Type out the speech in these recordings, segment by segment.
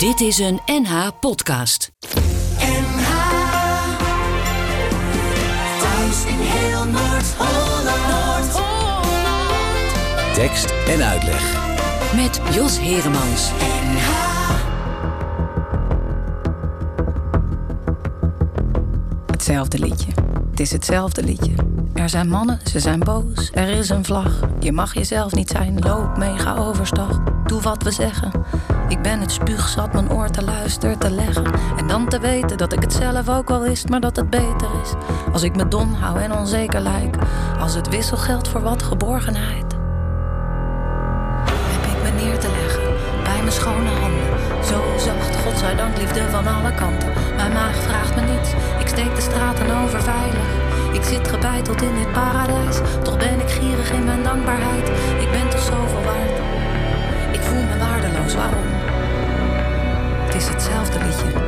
Dit is een NH podcast. NH Thuis in heel Noord-Holland. Tekst en uitleg. Met Jos Heremans. NH Hetzelfde liedje. Het is hetzelfde liedje. Er zijn mannen, ze zijn boos. Er is een vlag. Je mag jezelf niet zijn. Loop mee, ga overstag. Doe wat we zeggen. Ik ben het spuugzat mijn oor te luisteren te leggen. En dan te weten dat ik het zelf ook wel wist, maar dat het beter is. Als ik me dom hou en onzeker lijk. Als het wisselgeld voor wat geborgenheid. Heb ik me neer te leggen bij mijn schone handen. Zo zacht, godzijdank, liefde van alle kanten. Mijn maag vraagt me niets, ik steek de straten over veilig. Ik zit gebeiteld in dit paradijs, toch ben ik gierig in mijn dankbaarheid. Ik ben toch zoveel waard. Is hetzelfde liedje.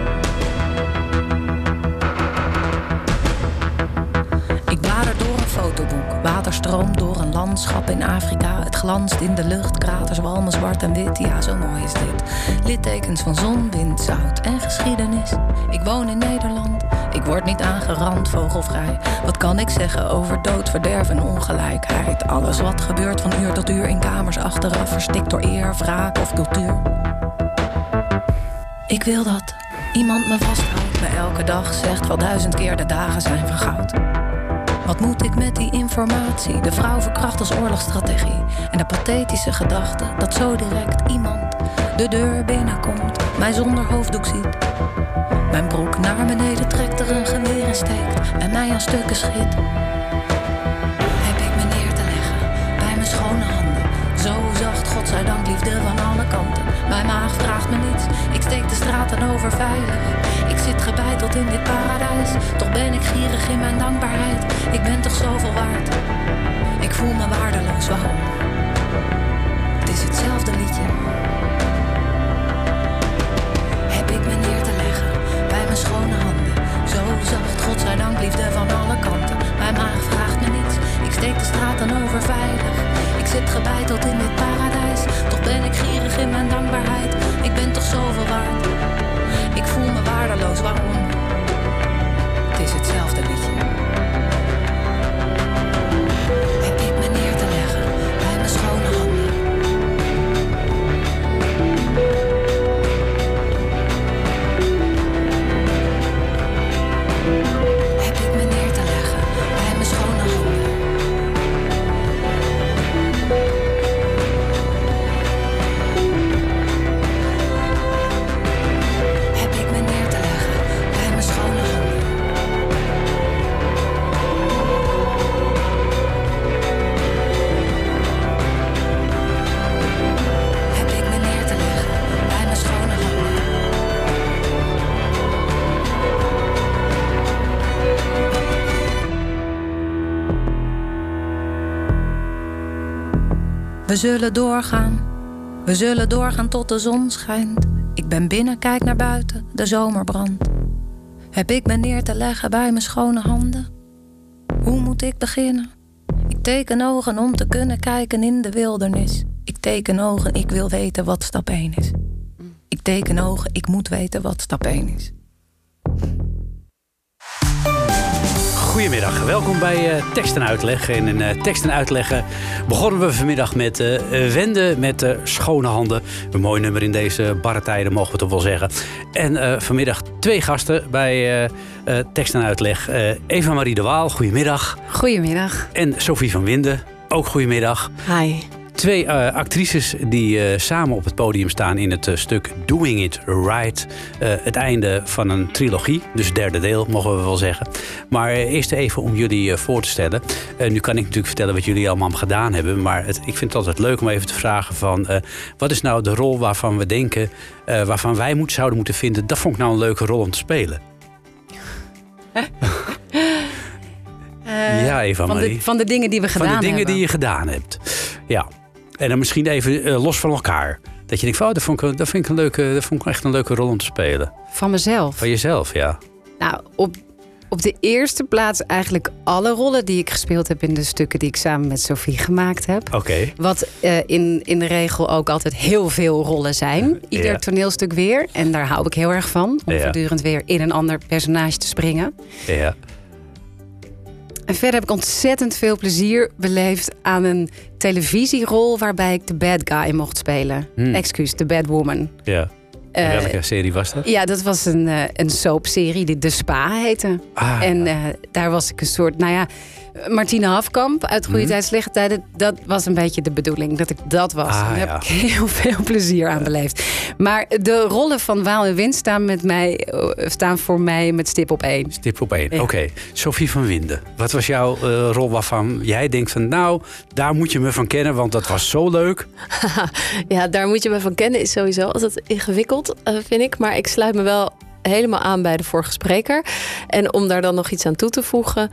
Ik blader door een fotoboek. Water stroomt door een landschap in Afrika. Het glanst in de lucht, kraters walmen zwart en wit. Ja, zo mooi is dit. Littekens van zon, wind, zout en geschiedenis. Ik woon in Nederland. Ik word niet aangerand, vogelvrij. Wat kan ik zeggen over dood, verderf en ongelijkheid? Alles wat gebeurt van uur tot uur in kamers achteraf, verstikt door eer, wraak of cultuur. Ik wil dat iemand me vasthoudt, me elke dag zegt wel duizend keer de dagen zijn van goud. Wat moet ik met die informatie? De vrouw verkracht als oorlogsstrategie. En de pathetische gedachte dat zo direct iemand de deur binnenkomt, mij zonder hoofddoek ziet. Mijn broek naar beneden trekt, er een geweer in steekt en mij aan stukken schiet. Heb ik me neer te leggen bij mijn schone handen. Zo zacht, godzijdank, liefde van alle kanten. Mijn maag vraagt me niets, ik steek de straten over veilig. Ik zit gebeiteld in dit paradijs, toch ben ik gierig in mijn dankbaarheid. Ik ben toch zoveel waard. Ik voel me waardeloos, waarom? Het is hetzelfde liedje. Heb ik me neer te leggen bij mijn schone handen. Zo zacht, godzijdank, liefde van alle kanten. Mijn maag vraagt me niets, ik steek de straten over veilig. Zit gebeiteld in dit paradijs, toch ben ik gierig in mijn dankbaarheid. Ik ben toch zoveel waard. Ik voel me waardeloos, waarom? Het is hetzelfde liedje. We zullen doorgaan, we zullen doorgaan tot de zon schijnt. Ik ben binnen, kijk naar buiten, de zomer brandt. Heb ik me neer te leggen bij mijn schone handen? Hoe moet ik beginnen? Ik teken ogen om te kunnen kijken in de wildernis. Ik teken ogen, ik wil weten wat stap 1 is. Ik teken ogen, ik moet weten wat stap 1 is. Goedemiddag, welkom bij eh, Tekst en Uitleg. En in eh, Tekst en Uitleggen begonnen we vanmiddag met eh Wende met schone handen. Een mooi nummer in deze barre tijden, mogen we toch wel zeggen. En eh, vanmiddag twee gasten bij eh, eh, Tekst en Uitleg. Eh, Eva-Marie de Waal, goedemiddag. Goedemiddag. En Sophie van Winden, ook goedemiddag. Hi. Twee eh, actrices die eh, samen op het podium staan in het eh, stuk Doing It Right. Het einde van een trilogie, dus derde deel mogen we wel zeggen. Maar eerst even om jullie voor te stellen. Nu kan ik natuurlijk vertellen wat jullie allemaal gedaan hebben. Maar het, ik vind het altijd leuk om even te vragen van... wat is nou de rol waarvan we denken, waarvan wij moet, zouden moeten vinden... dat vond ik nou een leuke rol om te spelen. ja, Eva Eh, van, Marie. de, van de dingen die we gedaan Van de dingen hebben. die je gedaan hebt. Ja. En dan misschien even eh, los van elkaar. Dat je denkt, van, oh, dat, vond ik, dat, vind ik een leuke, dat vond ik echt een leuke rol om te spelen. Van mezelf. Van jezelf, ja. Nou, op, Op de eerste plaats eigenlijk alle rollen die ik gespeeld heb in de stukken die ik samen met Sophie gemaakt heb. Oké. Wat eh, in, in de regel ook altijd heel veel rollen zijn. Ieder toneelstuk weer. En daar hou ik heel erg van. Om voortdurend weer in een ander personage te springen. Ja. En verder heb ik ontzettend veel plezier beleefd aan een televisierol waarbij ik de bad guy mocht spelen. Hmm. Excuus, de bad woman. ja. Eh, Welke serie was dat? ja, dat was een, eh, een soapserie die De Spa heette. Ah, En eh, daar was ik een soort, nou ja, Martine Hafkamp uit Goede Mhm. Tijd, Slechte Tijden. Dat was een beetje de bedoeling, dat ik dat was. Ah, daar ja. heb ik heel veel plezier aan beleefd. Maar de rollen van Waal en Wind staan, met mij, staan voor mij met stip op één. Stip op één. Ja. Oké. Sophie van Winden. Wat was jouw rol waarvan jij denkt van... nou, daar moet je me van kennen, want dat was zo leuk. Ja, daar moet je me van kennen. Is sowieso altijd ingewikkeld, eh, vind ik. Maar ik sluit me wel helemaal aan bij de vorige spreker. En om daar dan nog iets aan toe te voegen,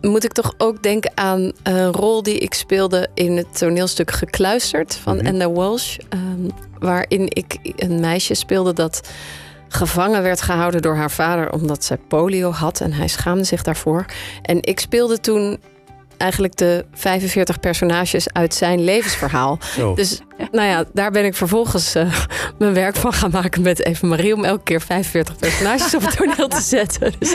moet ik toch ook denken aan een rol die ik speelde in het toneelstuk Gekluisterd van Mhm. Enda Walsh. ehm, waarin ik een meisje speelde dat gevangen werd gehouden door haar vader omdat zij polio had en hij schaamde zich daarvoor. En ik speelde toen eigenlijk de 45 personages uit zijn levensverhaal. Dus nou ja, daar ben ik vervolgens eh, mijn werk van gaan maken met Eva Marie... om elke keer 45 personages op het toneel te zetten. Dus,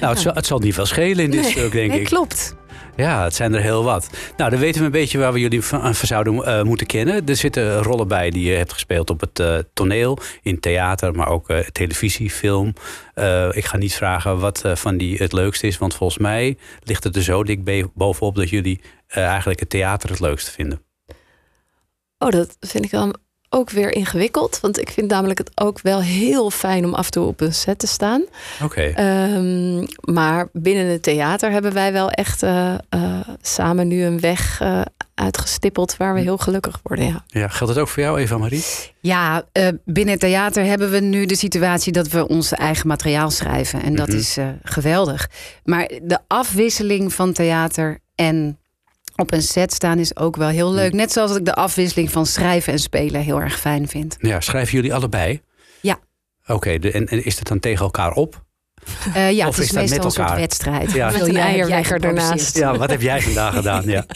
nou, het zal, het zal niet veel schelen in dit Nee. stuk, denk Nee, ik. klopt. Ja, het zijn er heel wat. Nou, dan weten we een beetje waar we jullie van, van zouden eh, moeten kennen. Er zitten rollen bij die je hebt gespeeld op het eh, toneel, in theater, maar ook eh, televisie, film. Eh, ik ga niet vragen wat eh, van die het leukste is, want volgens mij ligt het er zo dik bovenop dat jullie eh, eigenlijk het theater het leukste vinden. oh, dat vind ik dan ook weer ingewikkeld. Want ik vind namelijk het ook wel heel fijn om af en toe op een set te staan. Oké. Ehm, maar binnen het theater hebben wij wel echt eh, eh, samen nu een weg eh, uitgestippeld... waar we heel gelukkig worden, ja. Ja, geldt het ook voor jou, Eva-Marie? Ja, eh, binnen het theater hebben we nu de situatie dat we ons eigen materiaal schrijven. En dat Mhm. is eh, geweldig. Maar de afwisseling van theater en op een set staan is ook wel heel leuk. Net zoals ik de afwisseling van schrijven en spelen heel erg fijn vind. Ja, schrijven jullie allebei? Ja. Oké, en, en is dat dan tegen elkaar op? Eh, ja, Of het is is, dat meestal met een soort elkaar? wedstrijd. Ja. Met een geproduceerd? ernaast. Ja, wat heb jij vandaag gedaan? Ja.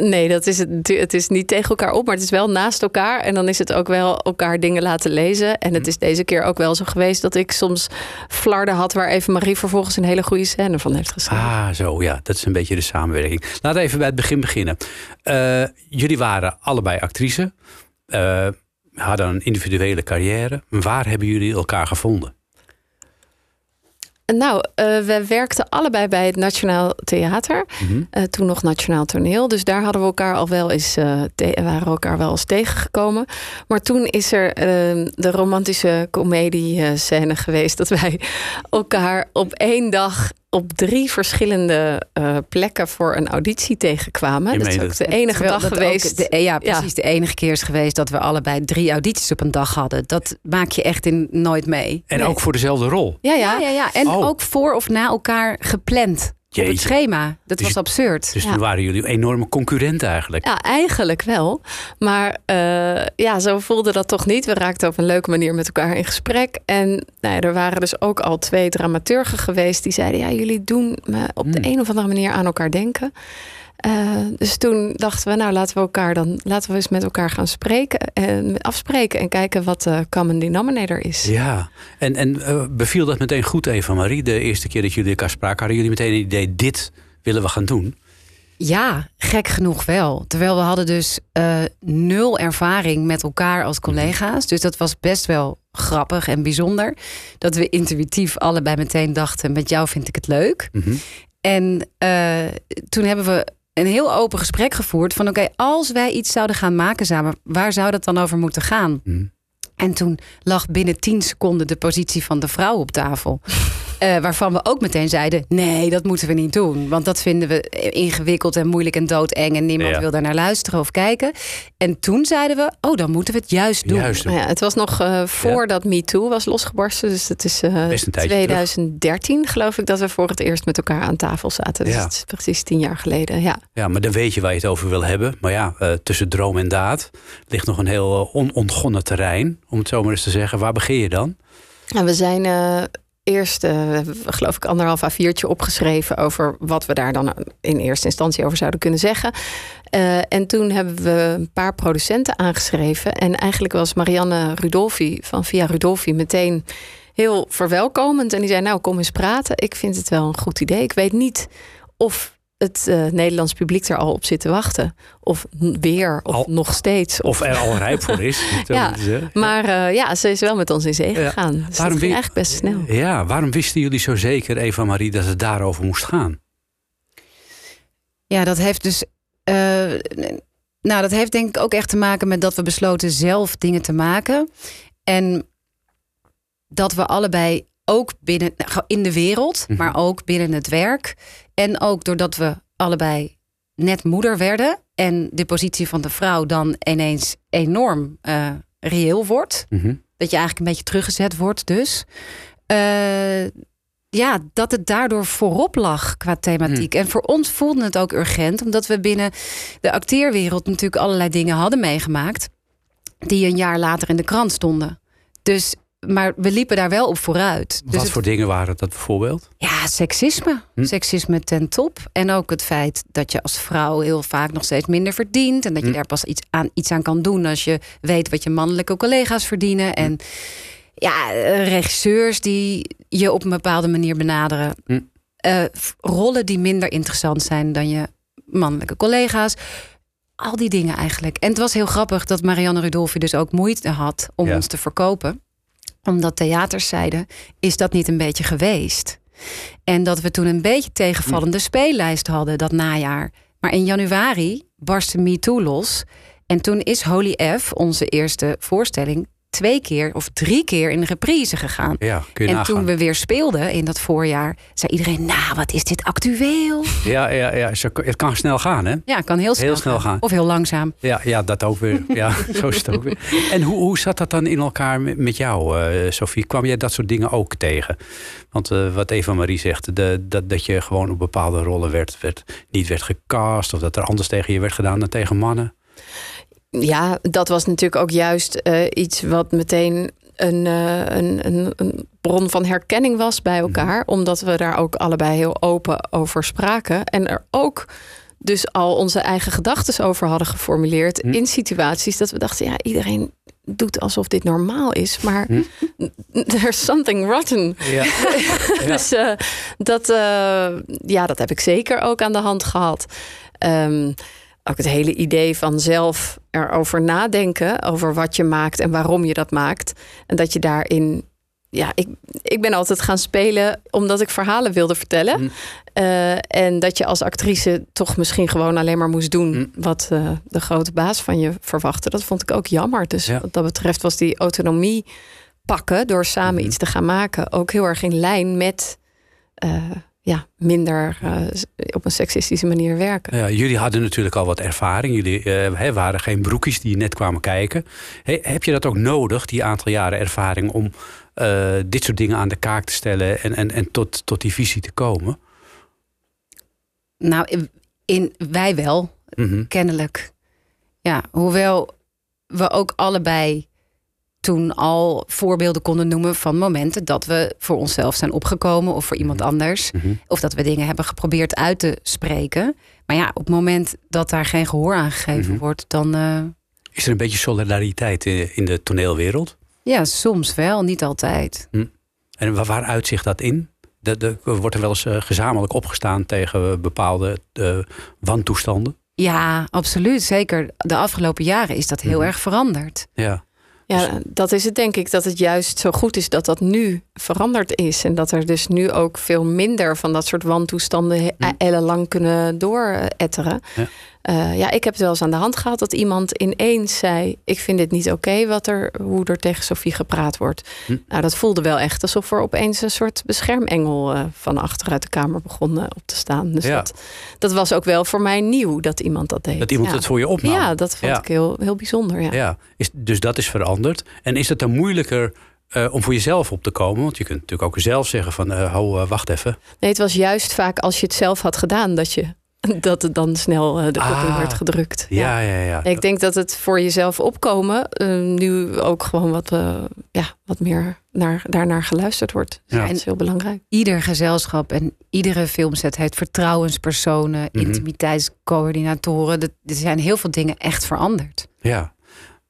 Nee, dat is het, het is niet tegen elkaar op, maar het is wel naast elkaar. En dan is het ook wel elkaar dingen laten lezen. En het is deze keer ook wel zo geweest dat ik soms flarden had... waar even Marie vervolgens een hele goede scène van heeft geschreven. Ah, zo ja. Dat is een beetje de samenwerking. Laten we even bij het begin beginnen. Eh, jullie waren allebei actrice. eh, hadden een individuele carrière. Waar hebben jullie elkaar gevonden? Nou, eh, we werkten allebei bij het Nationaal Theater. Mhm. Eh, toen nog Nationaal Toneel. Dus daar hadden we elkaar al wel eens, eh, waren we elkaar wel eens tegengekomen. Maar toen is er eh, de romantische comedie-scène geweest. Dat wij elkaar op één dag op drie verschillende eh, plekken voor een auditie tegenkwamen. Je Dat is ook het. de enige dag geweest. de- ja, precies. De enige keer is geweest dat we allebei drie audities op een dag hadden. Dat maak je echt in, nooit mee. En Nee. ook voor dezelfde rol. Ja, Ja, ja. ja, ja. En Oh. ook voor of na elkaar gepland. Op het schema. Dat Dus- was absurd. Dus Ja. toen waren jullie enorme concurrenten eigenlijk. Ja, eigenlijk wel. Maar eh, ja, zo voelde dat toch niet. We raakten op een leuke manier met elkaar in gesprek. En nou ja, er waren dus ook al twee dramaturgen geweest die zeiden: Ja, jullie doen me op de Hmm. een of andere manier aan elkaar denken. Eh, dus toen dachten we, nou laten we elkaar dan laten we eens met elkaar gaan spreken en afspreken en kijken wat de common denominator is. Ja, en, en eh, beviel dat meteen goed, Eva-Marie? De eerste keer dat jullie elkaar spraken, hadden jullie meteen een idee... dit willen we gaan doen? Ja, gek genoeg wel. Terwijl we hadden dus eh, nul ervaring met elkaar als collega's. Dus dat was best wel grappig en bijzonder. Dat we intuïtief allebei meteen dachten... met jou vind ik het leuk. Mhm. En eh, toen hebben we een heel open gesprek gevoerd... van oké, als wij iets zouden gaan maken samen... waar zou dat dan over moeten gaan? Mhm. En toen lag binnen 10 seconden de positie van de vrouw op tafel. Eh, waarvan we ook meteen zeiden: nee, dat moeten we niet doen. Want dat vinden we ingewikkeld en moeilijk en doodeng. En niemand Ja. wil daar naar luisteren of kijken. En toen zeiden we: oh, dan moeten we het juist doen. Juist. Nou ja, het was nog eh, voordat MeToo was losgebarsten. Dus het is eh, Best een tijdje 2013 geloof ik dat we voor het eerst met elkaar aan tafel zaten. Dus Ja. het is precies tien jaar geleden. Ja. Ja, maar dan weet je waar je het over wil hebben. Maar ja, eh, tussen droom en daad ligt nog een heel eh, onontgonnen terrein. Om het zo maar eens te zeggen. Waar begin je dan? En we zijn eh, eerst, uh, geloof ik, anderhalf A4'tje opgeschreven over wat we daar dan in eerste instantie over zouden kunnen zeggen. Uh, en toen hebben we een paar producenten aangeschreven. En eigenlijk was Marianne Rudolfi van Via Rudolfi meteen heel verwelkomend. En die zei: Nou, kom eens praten. Ik vind het wel een goed idee. Ik weet niet of het uh, Nederlands publiek er al op zit te wachten. Of weer, of Al- nog steeds. Of er al rijp voor is. ja, maar uh, ja, ze is wel met ons in zee Ja. gegaan. Dus Waarom dat ging wi- eigenlijk best snel. Ja, waarom wisten jullie zo zeker, Eva Marie, dat het daarover moest gaan? Ja, dat heeft dus. eh, nou, dat heeft denk ik ook echt te maken met dat we besloten zelf dingen te maken. En dat we allebei ook binnen nou, in de wereld, Mhm. maar ook binnen het werk. En ook doordat we allebei net moeder werden. En de positie van de vrouw dan ineens enorm eh, reëel wordt. Mhm. Dat je eigenlijk een beetje teruggezet wordt, dus. Eh, ja, dat het daardoor voorop lag qua thematiek. En voor ons voelde het ook urgent, omdat we binnen de acteerwereld natuurlijk allerlei dingen hadden meegemaakt. die een jaar later in de krant stonden. Dus, maar we liepen daar wel op vooruit. Dus Wat het- voor dingen waren dat bijvoorbeeld? ja, seksisme. Hm. Seksisme ten top. En ook het feit dat je als vrouw heel vaak nog steeds minder verdient. En dat je Hm. daar pas iets aan, iets aan kan doen als je weet wat je mannelijke collega's verdienen. En ja, eh, regisseurs die je op een bepaalde manier benaderen. Hm. Eh, rollen die minder interessant zijn dan je mannelijke collega's. Al die dingen eigenlijk. En het was heel grappig dat Marianne Rudolfi dus ook moeite had om Ja. ons te verkopen. Omdat theaters zeiden, is dat niet een beetje geweest? En dat we toen een beetje tegenvallende speellijst hadden dat najaar. Maar in januari barstte Me Too los. En toen is Holy F, onze eerste voorstelling, twee keer of drie keer in de reprise gegaan. Ja, kun je En nagaan. toen we weer speelden in dat voorjaar, zei iedereen: Nou, wat is dit actueel? Ja, ja, ja het kan snel gaan, hè? Ja, kan heel snel, Heel snel gaan. Of heel langzaam. Ja, ja dat ook weer. Ja, zo is het ook weer. En hoe, hoe zat dat dan in elkaar met, jou, eh Sophie? Kwam jij dat soort dingen ook tegen? Want eh, wat Eva Marie zegt, de, dat, dat je gewoon op bepaalde rollen werd, werd, niet werd gecast... of dat er anders tegen je werd gedaan dan tegen mannen. Ja, dat was natuurlijk ook juist eh, iets wat meteen een, eh, een, een, een bron van herkenning was bij elkaar. Omdat we daar ook allebei heel open over spraken. En er ook dus al onze eigen gedachten over hadden geformuleerd. Hm. In situaties dat we dachten, ja, iedereen doet alsof dit normaal is. Maar Hm. there's something rotten. Ja. Dus eh, dat, ja, dat heb ik zeker ook aan de hand gehad. Ehm, ook het hele idee van zelf erover nadenken, over wat je maakt en waarom je dat maakt. En dat je daarin. Ja, ik, ik ben altijd gaan spelen omdat ik verhalen wilde vertellen. Hm. Eh, en dat je als actrice toch misschien gewoon alleen maar moest doen Hm. wat eh, de grote baas van je verwachtte. Dat vond ik ook jammer. Dus Ja. wat dat betreft was die autonomie pakken door samen Mhm. iets te gaan maken ook heel erg in lijn met eh, ja, minder eh, op een seksistische manier werken. Ja, jullie hadden natuurlijk al wat ervaring. Jullie hè, waren geen broekjes die net kwamen kijken. He- heb je dat ook nodig, die aantal jaren ervaring... om eh, dit soort dingen aan de kaak te stellen... en, en, en tot, tot die visie te komen? Nou, in, in- wij wel. Mhm. kennelijk. Ja, hoewel we ook allebei toen al voorbeelden konden noemen van momenten dat we voor onszelf zijn opgekomen of voor iemand anders. Mhm. Of dat we dingen hebben geprobeerd uit te spreken. Maar ja, op het moment dat daar geen gehoor aan gegeven Mhm. wordt, dan eh, Is er een beetje solidariteit in, de toneelwereld? ja, soms wel, niet altijd. En wa- waar uitzicht dat in? De, de, wordt er wel eens eh, gezamenlijk opgestaan tegen bepaalde eh, wantoestanden? Ja, absoluut. Zeker de afgelopen jaren is dat heel Mhm. erg veranderd. Ja. Ja, dat is het denk ik, dat het juist zo goed is dat dat nu veranderd is. En dat er dus nu ook veel minder van dat soort wantoestanden Hm. ellenlang kunnen dooretteren. Ja. Eh, ja, ik heb het wel eens aan de hand gehad dat iemand ineens zei: Ik vind dit niet oké wat er, hoe er tegen Sofie gepraat wordt. Hm. Nou, dat voelde wel echt alsof er opeens een soort beschermengel eh, van achteruit de kamer begon eh, op te staan. Dus Ja. dat, dat was ook wel voor mij nieuw dat iemand dat deed. Dat iemand ja. het voor je opnam? Ja, dat vond Ja. ik heel, heel bijzonder. Ja. Ja, is, dus dat is veranderd. En is het dan moeilijker om voor jezelf op te komen? Want je kunt natuurlijk ook zelf zeggen van... ho, eh, wacht even. Nee, het was juist vaak als je het zelf had gedaan dat je dat het dan snel eh, de kop in Ah. werd gedrukt. Ja, ja, ja. Ik denk dat het voor jezelf opkomen eh, nu ook gewoon wat, eh, ja, wat meer naar, daarnaar geluisterd wordt. Dus Ja. dat is heel belangrijk. Ieder gezelschap en iedere filmset heeft vertrouwenspersonen, Mhm. intimiteitscoördinatoren. Dat- Er zijn heel veel dingen echt veranderd. ja.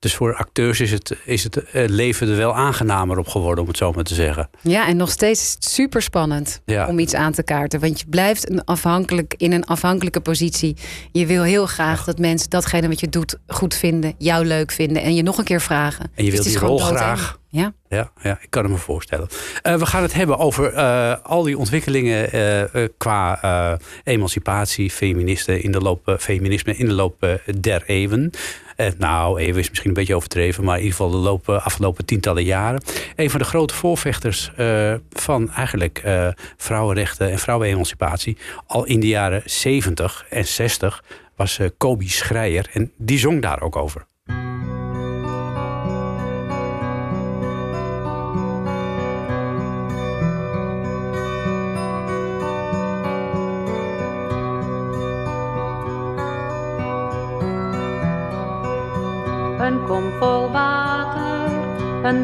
Dus voor acteurs is het, is het eh, leven er wel aangenamer op geworden, om het zo maar te zeggen. Ja, en nog steeds is het super spannend Ja. om iets aan te kaarten. Want je blijft een afhankelijk, in een afhankelijke positie. Je wil heel graag dat mensen datgene wat je doet goed vinden, jou leuk vinden en je nog een keer vragen. En je Dus wilt is die rol graag. Ja. Ja, ja, ik kan het me voorstellen. Eh, we gaan het hebben over eh, al die ontwikkelingen qua emancipatie, feministen in de loop, feminisme in de loop der eeuwen. Eh, nou, eeuwen is misschien een beetje overdreven, maar in ieder geval de loop, eh, afgelopen tientallen jaren. Een van de grote voorvechters eh, van eigenlijk eh, vrouwenrechten en vrouwenemancipatie, al in de jaren 70 en 60, was Kobi Schreier. En die zong daar ook over.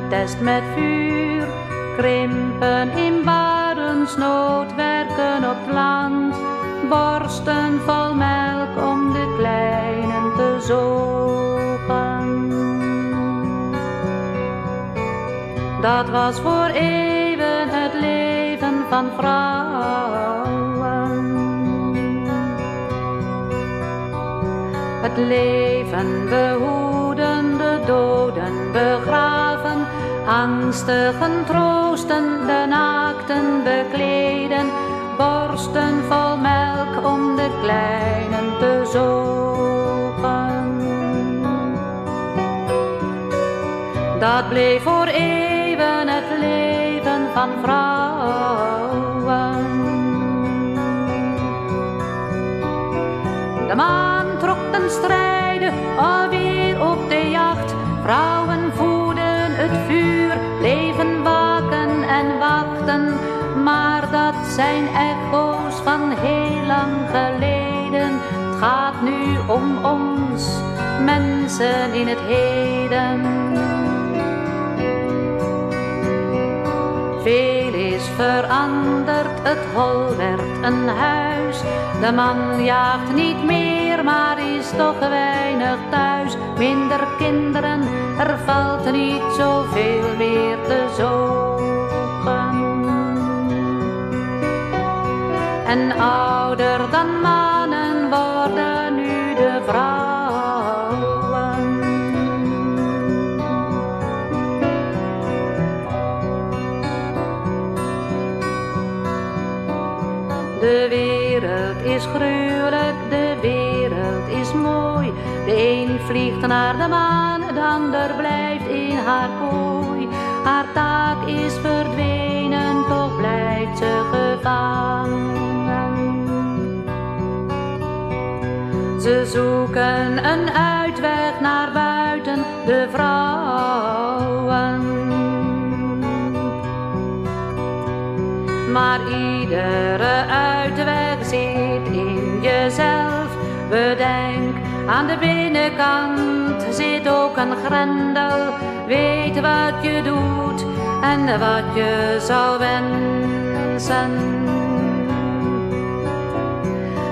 Test met vuur. Krimpen in barensnood, werken op land. Borsten vol melk om de kleinen te zogen. Dat was voor eeuwen het leven van vrouwen. Het leven behoeden, de doden begraven, angstigen troosten, de naakten bekleden, borsten vol melk om de kleinen te zogen. Dat bleef voor eeuwen het leven van vrouwen. In het heden. Veel is veranderd, het hol werd een huis. De man jaagt niet meer, maar is toch weinig thuis. Minder kinderen, er valt niet zoveel meer te zoeken. En ouder dan mannen vliegt naar de maan, de ander blijft in haar kooi. Haar taak is verdwenen, toch blijft ze gevangen. Ze zoeken een uitweg naar buiten, de vrouwen. Maar iedere uitweg zit in jezelf. Bedenk, aan de binnenkant zit ook een grendel. Weet wat je doet en wat je zou wensen.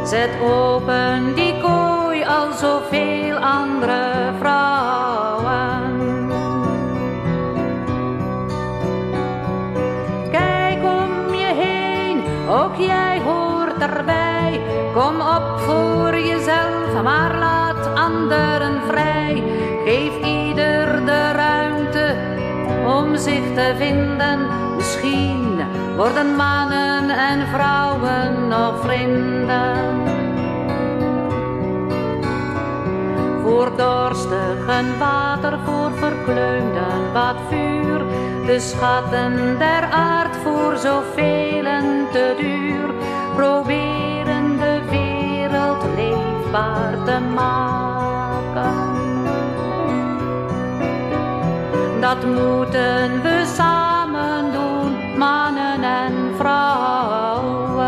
Zet open die kooi al zoveel andere vrouwen. Kijk om je heen, ook jij hoort erbij. Kom op voor jezelf, maar laat anderen vrij. Geef ieder de ruimte om zich te vinden. Misschien worden mannen en vrouwen nog vrienden. Voor dorstigen water, voor verkleumden wat vuur. De schatten der aard voor zoveel te duur. Proberen de wereld leefbaar te maken. dat moeten we samen doen, mannen en vrouwen.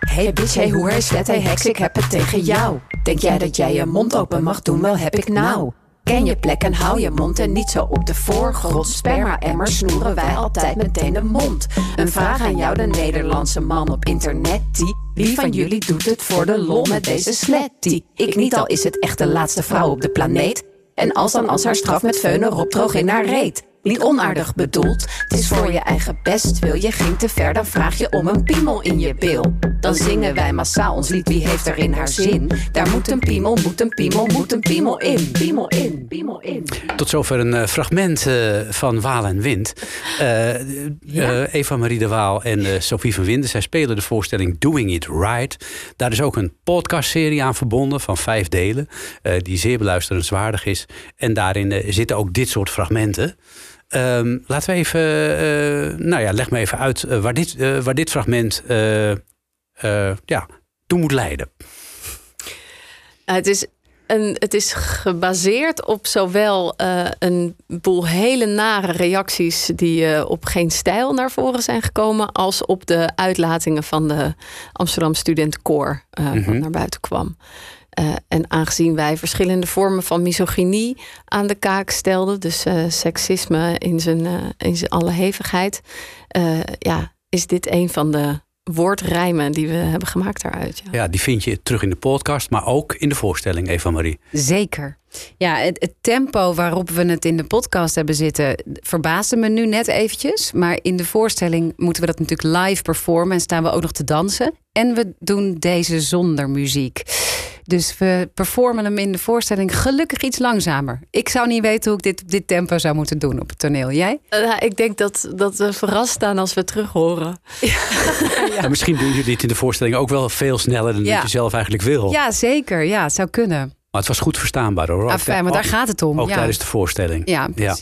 Hey bitch, hey hoer, hey slet, hey heks, ik heb het tegen jou. Denk jij dat jij je mond open mag doen? Wel heb ik nou. Ken je plek en hou je mond en niet zo op de voorgrond. Sperma-emmer snoeren wij altijd meteen de mond. Een vraag aan jou, de Nederlandse man op internet. Die, wie van jullie doet het voor de lol met deze slettie? Ik niet, al is het echt de laatste vrouw op de planeet. En als dan als haar straf met veunen erop droog in haar reet. Niet onaardig bedoeld, het is voor je eigen best. Wil je ging te ver, dan vraag je om een piemel in je bil. Dan zingen wij massaal ons lied, wie heeft er in haar zin? Daar moet een piemel, moet een piemel, moet een piemel in. Piemel in, piemel in. Tot zover een eh, fragment eh, van Waal en Wind. Eh, Eva-Marie de Waal en Sophie van Winden. Zij spelen de voorstelling Doing It Right. Daar is ook een podcastserie aan verbonden van vijf delen. die zeer beluisterenswaardig is. En daarin zitten ook dit soort fragmenten. Ehm, laten we even, eh, nou ja, leg me even uit eh, waar, dit, eh, waar dit fragment ja, toe moet leiden. Het, is een, het is gebaseerd op zowel een boel hele nare reacties die op geen stijl naar voren zijn gekomen, als op de uitlatingen van de Amsterdam Studentenkoor mm -hmm. wat naar buiten kwam. Uh, en aangezien wij verschillende vormen van misogynie aan de kaak stelden, dus uh, seksisme in zijn, uh, in zijn alle hevigheid, ja, is dit een van de woordrijmen die we hebben gemaakt daaruit. Ja. ja, die vind je terug in de podcast, maar ook in de voorstelling, Eva-Marie. Zeker. Ja, het, het, tempo waarop we het in de podcast hebben zitten verbaasde me nu net eventjes. Maar in de voorstelling moeten we dat natuurlijk live performen en staan we ook nog te dansen. En we doen deze zonder muziek. Dus we performen hem in de voorstelling gelukkig iets langzamer. Ik zou niet weten hoe ik dit op dit tempo zou moeten doen op het toneel. Jij? Uh, ik denk dat, dat we verrast staan als we terug horen. Ja. ja. misschien doen jullie dit in de voorstelling ook wel veel sneller dan ja. dat je zelf eigenlijk wil. Ja, zeker. Ja, het zou kunnen. Maar het was goed verstaanbaar hoor. Ah, fijn, maar daar gaat het om. Ook ja. tijdens de voorstelling. Ja, ja.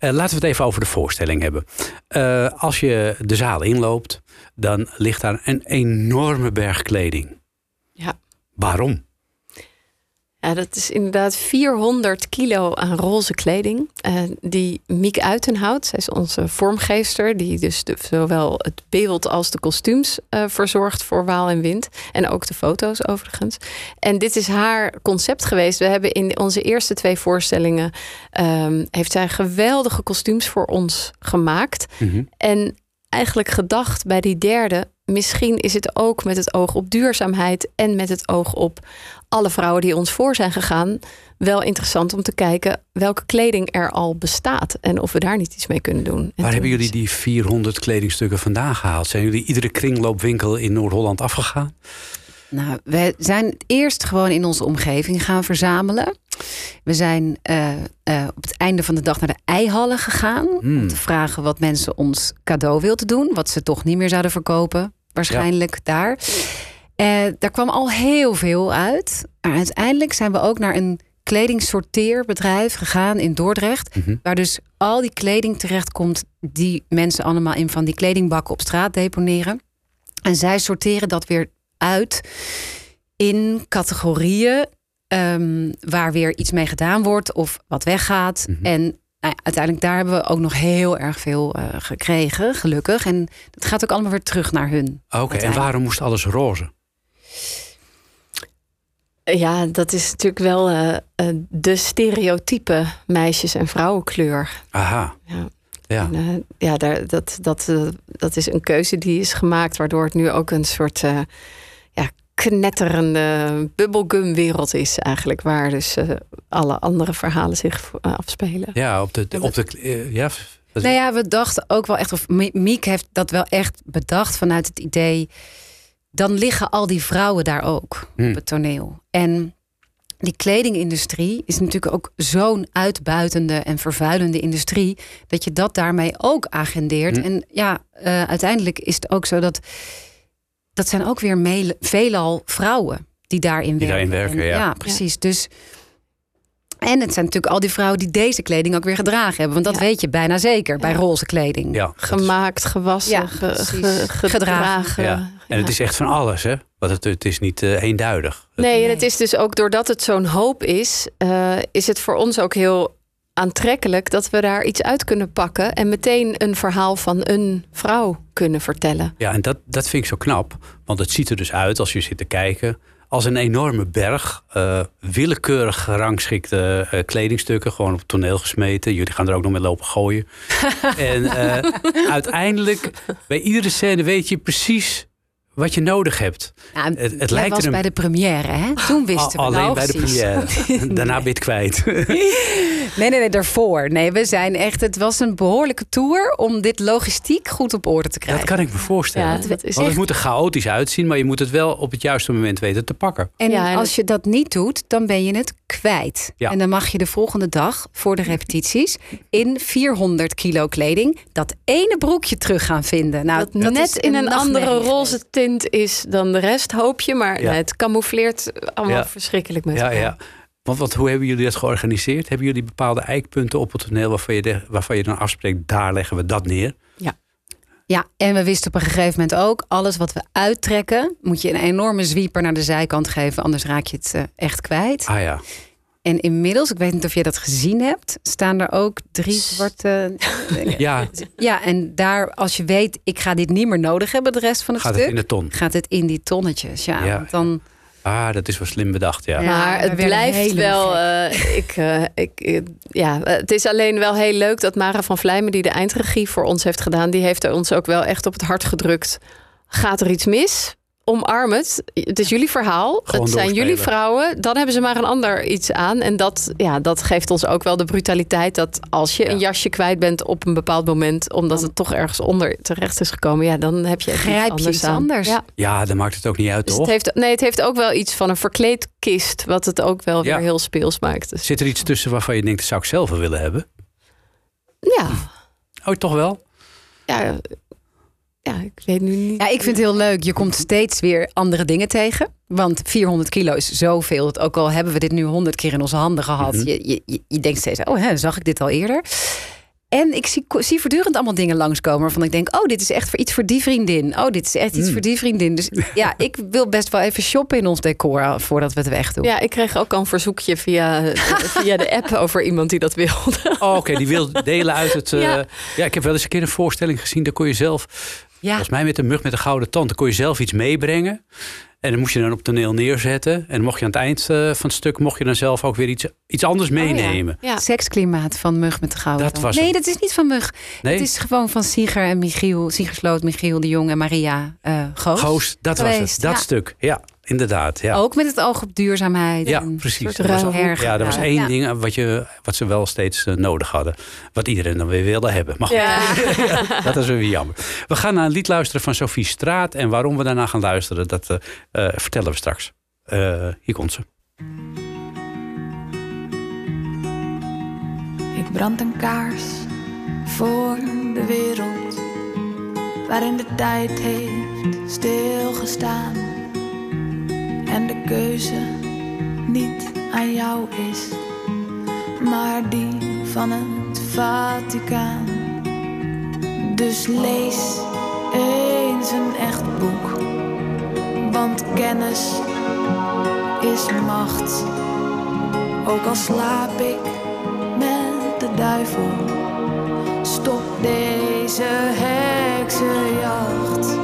Uh, laten we het even over de voorstelling hebben. Uh, als je de zaal inloopt, dan ligt daar een enorme berg kleding. Ja. Waarom? Ja, dat is inderdaad 400 kilo aan roze kleding. Uh, die Miek Uitenhout, zij is onze vormgeester, die dus de, zowel het beeld als de kostuums uh, verzorgt voor Waal en Wind. En ook de foto's overigens. En dit is haar concept geweest. We hebben in onze eerste twee voorstellingen um, heeft zij geweldige kostuums voor ons gemaakt. Mhm. Mm -hmm. En eigenlijk gedacht bij die derde. Misschien is het ook met het oog op duurzaamheid en met het oog op alle vrouwen die ons voor zijn gegaan, wel interessant om te kijken welke kleding er al bestaat en of we daar niet iets mee kunnen doen. Waar hebben jullie die 400 kledingstukken vandaan gehaald? Zijn jullie iedere kringloopwinkel in Noord-Holland afgegaan? Nou, we zijn eerst gewoon in onze omgeving gaan verzamelen. We zijn uh, uh, op het einde van de dag naar de eihallen gegaan. Mm. Om te vragen wat mensen ons cadeau wilden doen. Wat ze toch niet meer zouden verkopen. Waarschijnlijk ja. daar. Uh, daar kwam al heel veel uit. Maar uiteindelijk zijn we ook naar een kledingsorteerbedrijf gegaan in Dordrecht. Mhm. Mm -hmm. Waar dus al die kleding terechtkomt die mensen allemaal in van die kledingbakken op straat deponeren. En zij sorteren dat weer uit in categorieën um, waar weer iets mee gedaan wordt of wat weggaat. Mhm. En nou ja, uiteindelijk daar hebben we ook nog heel erg veel uh, gekregen, gelukkig. En dat gaat ook allemaal weer terug naar hun. Oké, okay, en waarom moest alles roze? Ja, dat is natuurlijk wel uh, uh, de stereotype meisjes- en vrouwenkleur. Aha. Ja. Ja, en, uh, ja daar, dat, dat, dat is een keuze die is gemaakt, waardoor het nu ook een soort knetterende bubblegum-wereld is, eigenlijk, waar dus alle andere verhalen zich afspelen. Ja, op de. Op de ja, nou ja, we dachten ook wel echt, of Miek heeft dat wel echt bedacht vanuit het idee. Dan liggen al die vrouwen daar ook Hmm. op het toneel. En die kledingindustrie is natuurlijk ook zo'n uitbuitende en vervuilende industrie. dat je dat daarmee ook agendeert. Hmm. En ja, uh, uiteindelijk is het ook zo dat. Dat zijn ook weer mele, veelal vrouwen die daarin die werken. Daarin werken en, ja. ja, precies. Dus. En het zijn natuurlijk al die vrouwen die deze kleding ook weer gedragen hebben. Want dat Ja. weet je bijna zeker bij roze kleding. ja. Gemaakt, gewassen, Ja, ge- gedragen. En het is echt van alles, hè? Want het, het is niet eh, eenduidig. Nee, en Nee. het is dus ook doordat het zo'n hoop is, eh, is het voor ons ook heel aantrekkelijk dat we daar iets uit kunnen pakken en meteen een verhaal van een vrouw kunnen vertellen. Ja, en dat, dat vind ik zo knap. Want het ziet er dus uit als je zit te kijken. Als een enorme berg, eh, willekeurig gerangschikte eh, kledingstukken, gewoon op het toneel gesmeten. Jullie gaan er ook nog mee lopen gooien. en eh, uiteindelijk, bij iedere scène weet je precies wat je nodig hebt. Het- het jij lijkt was er een- bij de première, hè? Toen wisten we Alleen bij de première. Daarna ben je het kwijt. Nee, nee, nee, daarvoor. Nee, we zijn echt. Het was een behoorlijke tour om dit logistiek goed op orde te Dat krijgen. kan ik me voorstellen. Ja, dat is Want het echt- moet er chaotisch uitzien, maar je moet het wel op het juiste moment weten te pakken. En Ja, als je dat niet doet, dan ben je het kwijt. Ja. En dan mag je de volgende dag voor de repetities in 400 kilo kleding dat ene broekje terug gaan vinden. Nou, dat net is in een andere roze. Tint is dan de rest, hoop je. Maar Ja. het camoufleert allemaal Ja. verschrikkelijk met Ja, elkaar. ja. Want wat, hoe hebben jullie dat georganiseerd? Hebben jullie bepaalde eikpunten op het toneel waarvan je, de- waarvan je dan afspreekt, daar leggen we dat neer? Ja, en we wisten op een gegeven moment ook, alles wat we uittrekken, moet je een enorme zwieper naar de zijkant geven, anders raak je het eh, echt kwijt. Ah ja. En inmiddels, ik weet niet of je dat gezien hebt, staan er ook drie zwarte. Ja, Ja, en daar, als je weet, ik ga dit niet meer nodig hebben de rest van het gaat stuk, het in de ton. gaat het in die tonnetjes. Ja, Ja. want dan. Ah, dat is wel slim bedacht, ja. Ja. Maar het blijft wel. eh, ik, eh, ik, eh, ja, het is alleen wel heel leuk dat Mara van Vlijmen, die de eindregie voor ons heeft gedaan, die heeft er ons ook wel echt op het hart gedrukt. Gaat er iets mis? Omarm het. Het is jullie verhaal. Gewoon het zijn jullie vrouwen. Dan hebben ze maar een ander iets aan. En dat, ja, dat geeft ons ook wel de brutaliteit dat als je Ja. een jasje kwijt bent op een bepaald moment, omdat het toch ergens onder terecht is gekomen, ja, dan heb je iets Grijp je anders iets aan. anders. Ja. Ja, dan maakt het ook niet uit, Dus toch? het heeft, nee, het heeft ook wel iets van een verkleedkist, wat het ook wel Ja. weer heel speels maakt. Dus, Zit er iets tussen waarvan je denkt, dat zou ik zelf wel willen hebben? ja, Oh, toch wel? ja, ja, ik weet nu niet. Ja, ik vind het heel leuk. Je komt steeds weer andere dingen tegen. Want 400 kilo is zoveel. Dat ook al hebben we dit nu 100 keer in onze handen gehad. Mhm. je, je, je, je denkt steeds, oh, hè, zag ik dit al eerder? En ik zie, zie voortdurend allemaal dingen langskomen waarvan ik denk, oh, dit is echt voor iets voor die vriendin. Oh, dit is echt iets Mm. voor die vriendin. Dus ja, ik wil best wel even shoppen in ons decor eh, voordat we het wegdoen. Ja, ik kreeg ook al een verzoekje via, via de app over iemand die dat wilde. Oh, oké, die wil delen uit het... eh, ja. Ja. ik heb wel eens een keer een voorstelling gezien. Daar kon je zelf, Ja. volgens mij met de mug met de gouden tand... dan kon je zelf iets meebrengen. En dan moest je dan op toneel neerzetten. En mocht je aan het eind eh, van het stuk... mocht je dan zelf ook weer iets, iets anders meenemen. Ja. Seksklimaat van Mug met de Gouden. Dat was nee, dat is niet van Mug. Nee, Het is gewoon van Sieger en Michiel. Sieger Sloot, Michiel de Jong en Maria eh Goos. Goos, dat was het. Dat ja. stuk. Ja, inderdaad. Ja. Ook met het oog op duurzaamheid. Ja, en precies. Dat was, ja, dat was één Ja. ding eh, wat, je, wat ze wel steeds eh, nodig hadden. Wat iedereen dan weer wilde hebben. Maar Ja. dat is weer jammer. We gaan naar een lied luisteren van Sophie Straat. En waarom we daarna gaan luisteren, dat eh, vertellen we straks. Eh, hier komt ze. Ik brand een kaars voor de wereld waarin de tijd heeft stilgestaan en de keuze niet aan jou is, maar die van het Vaticaan. Dus lees eens een echt boek, want kennis is macht. Ook al slaap ik met de duivel, stop deze heksenjacht.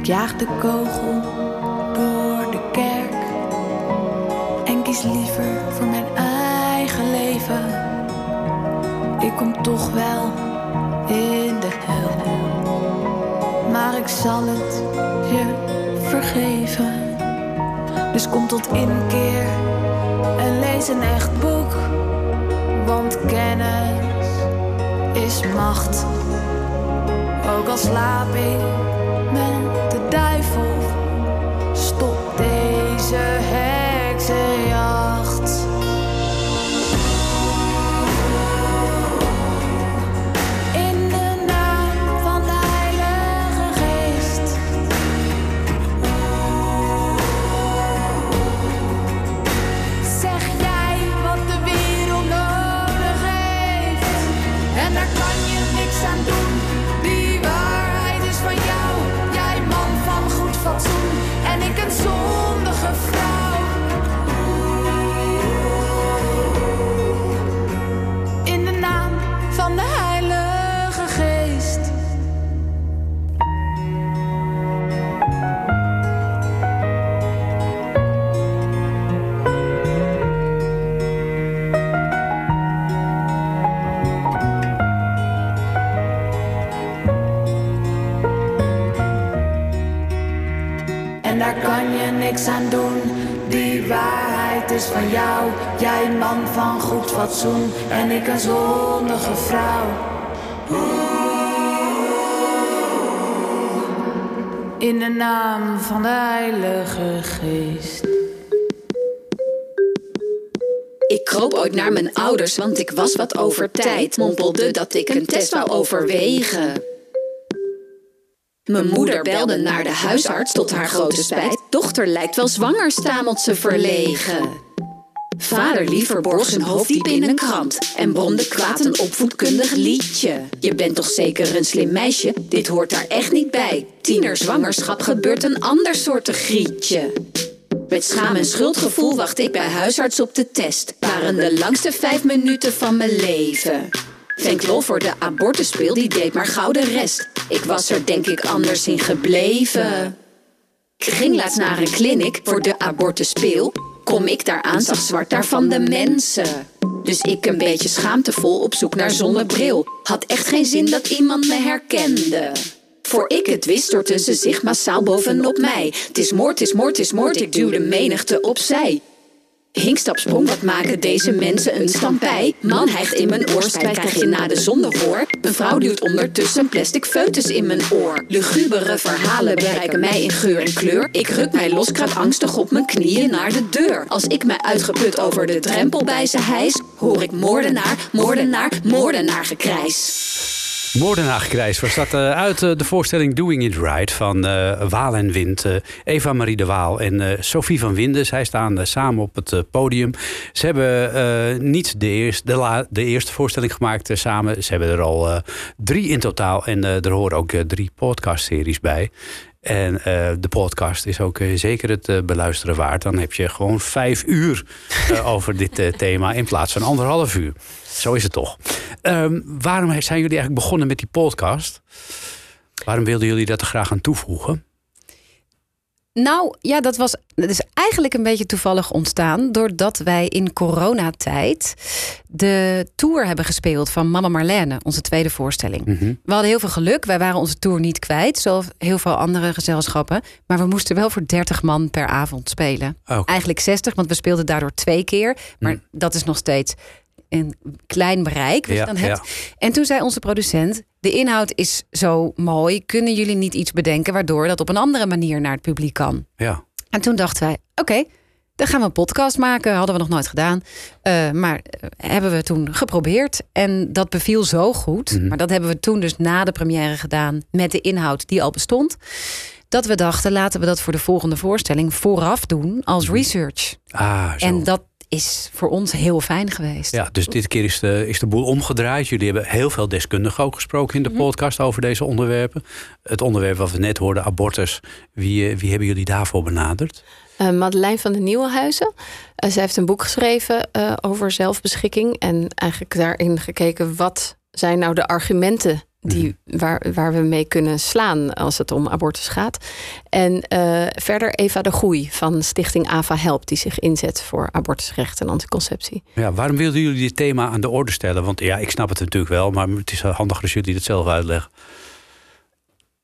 Ik jaag de kogel door de kerk en kies liever voor mijn eigen leven. Ik kom toch wel in de hel, maar ik zal het je vergeven. Dus kom tot inkeer en lees een echt boek, want kennis is macht. Ook al slaap ik met de duivel, stop deze fatsoen en ik een zondige vrouw. In de naam van de Heilige Geest. Ik kroop ooit naar mijn ouders, want ik was wat over tijd. Mompelde dat ik een test wou overwegen. Mijn moeder belde naar de huisarts tot haar grote spijt. Dochter lijkt wel zwanger, stamelt ze verlegen. Vader liever borg zijn hoofd diep in een krant en bromde kwaad een opvoedkundig liedje. Je bent toch zeker een slim meisje, dit hoort daar echt niet bij. Tienerzwangerschap gebeurt een ander soort grietje. Met schaam en schuldgevoel wacht ik bij huisarts op de test. Waren de langste vijf minuten van mijn leven. Venk lol voor de abortuspeel, die deed maar gouden rest. Ik was er denk ik anders in gebleven. Ik ging laatst naar een clinic voor de abortuspeel. Kom ik daar aan, zag zwart daar van de mensen. Dus ik een beetje schaamtevol op zoek naar zonnebril. Had echt geen zin dat iemand me herkende. Voor ik het wist, stortte ze zich massaal bovenop mij. Het is moord, is moord, is moord, ik duwde menigte opzij. Hinkstap sprong, wat maken deze mensen een stampij? Man hijgt in mijn oor, spijt krijg je na de zonde hoor. Een vrouw duwt ondertussen plastic foetus in mijn oor. Lugubere verhalen bereiken mij in geur en kleur. Ik ruk mij los, kruip angstig op mijn knieën naar de deur. Als ik mij uitgeput over de drempel bij ze hijs, hoor ik moordenaar, moordenaar, moordenaar gekrijs. Moordenaargekrijs was dat eh, uit eh, de voorstelling Doing It Right van eh, Waal en Wind. eh, Eva-Marie de Waal en Sophie van Winden. Zij staan samen op het podium. Ze hebben niet de, eerste, de, eerste voorstelling gemaakt samen. Ze hebben er al drie in totaal. En er horen ook drie podcastseries bij. En de podcast is ook zeker het beluisteren waard. Dan heb je gewoon vijf uur over dit thema in plaats van anderhalf uur. Zo is het toch. Ehm, waarom zijn jullie eigenlijk begonnen met die podcast? Waarom wilden jullie dat er graag aan toevoegen? Nou ja, dat, was, dat is eigenlijk een beetje toevallig ontstaan. Doordat wij in coronatijd de tour hebben gespeeld van Mama Marlene, onze tweede voorstelling. Mhm. We hadden heel veel geluk. Wij waren onze tour niet kwijt, zoals heel veel andere gezelschappen. Maar we moesten wel voor 30 man per avond spelen. Oké. Eigenlijk 60, want we speelden daardoor twee keer. Maar Hmm. dat is nog steeds een klein bereik. wat je dan hebt. En toen zei onze producent: De inhoud is zo mooi. Kunnen jullie niet iets bedenken waardoor dat op een andere manier naar het publiek kan? Ja. En toen dachten wij: Oké, dan gaan we een podcast maken. Hadden we nog nooit gedaan. Eh, maar eh, hebben we toen geprobeerd. En dat beviel zo goed. Mhm. Maar dat hebben we toen dus na de première gedaan met de inhoud die al bestond. Dat we dachten, laten we dat voor de volgende voorstelling vooraf doen als research. Ah, zo. En dat is voor ons heel fijn geweest. Ja, dus dit keer is de, is de boel omgedraaid. Jullie hebben heel veel deskundigen ook gesproken in de Mhm. podcast over deze onderwerpen. Het onderwerp wat we net hoorden, abortus. Wie, eh, wie hebben jullie daarvoor benaderd? Eh, Madeleine van de Nieuwenhuizen. Eh, zij heeft een boek geschreven eh, over zelfbeschikking. En eigenlijk daarin gekeken wat zijn nou de argumenten die, waar, waar we mee kunnen slaan als het om abortus gaat. En eh, verder Eva de Goei van Stichting AVA Help, die zich inzet voor abortusrecht en anticonceptie. Ja, waarom wilden jullie dit thema aan de orde stellen? Want ja, ik snap het natuurlijk wel, maar het is handig als jullie het zelf uitleggen.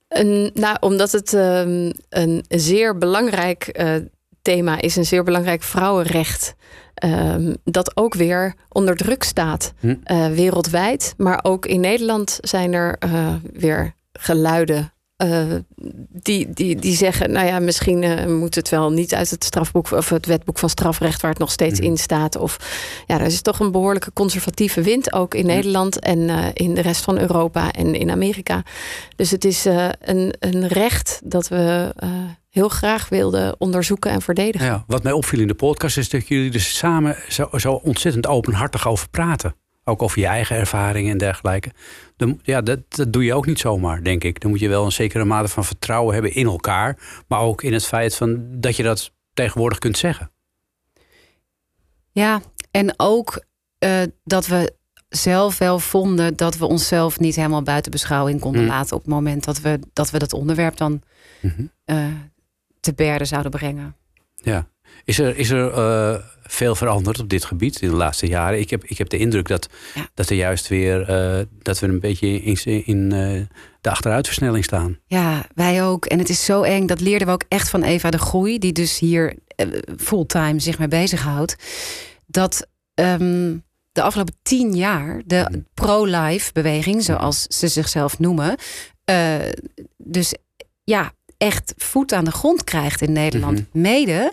Een, nou, omdat het ehm, een zeer belangrijk eh, thema is, een zeer belangrijk vrouwenrecht. ehm, dat ook weer onder druk staat Hm. eh, wereldwijd. Maar ook in Nederland zijn er eh, weer geluiden. eh, die, die, die zeggen, nou ja, misschien moet het wel niet uit het strafboek of het wetboek van strafrecht waar het nog steeds Mhm. in staat. Of ja, er is toch een behoorlijke conservatieve wind ook in Nederland en in de rest van Europa en in Amerika. Dus het is een, een recht dat we heel graag wilden onderzoeken en verdedigen. Ja, wat mij opviel in de podcast is dat jullie er samen zo, zo ontzettend openhartig over praten. Ook over je eigen ervaringen en dergelijke. Dan, ja, dat, dat doe je ook niet zomaar, denk ik. Dan moet je wel een zekere mate van vertrouwen hebben in elkaar. Maar ook in het feit van dat je dat tegenwoordig kunt zeggen. Ja, en ook eh, dat we zelf wel vonden dat we onszelf niet helemaal buiten beschouwing konden Mm. laten op het moment dat we dat, we dat onderwerp dan Mhm. eh, te berden zouden brengen. Ja. Is er, is er eh, veel veranderd op dit gebied in de laatste jaren. Ik heb, ik heb de indruk dat, Ja. dat er juist weer eh, dat we een beetje in, in eh, de achteruitversnelling staan. Ja, wij ook. En het is zo eng. Dat leerden we ook echt van Eva de Groei, die dus hier fulltime zich mee bezighoudt. Dat ehm, de afgelopen tien jaar de pro-life beweging, zoals ze zichzelf noemen, dus ja, echt voet aan de grond krijgt in Nederland. Mede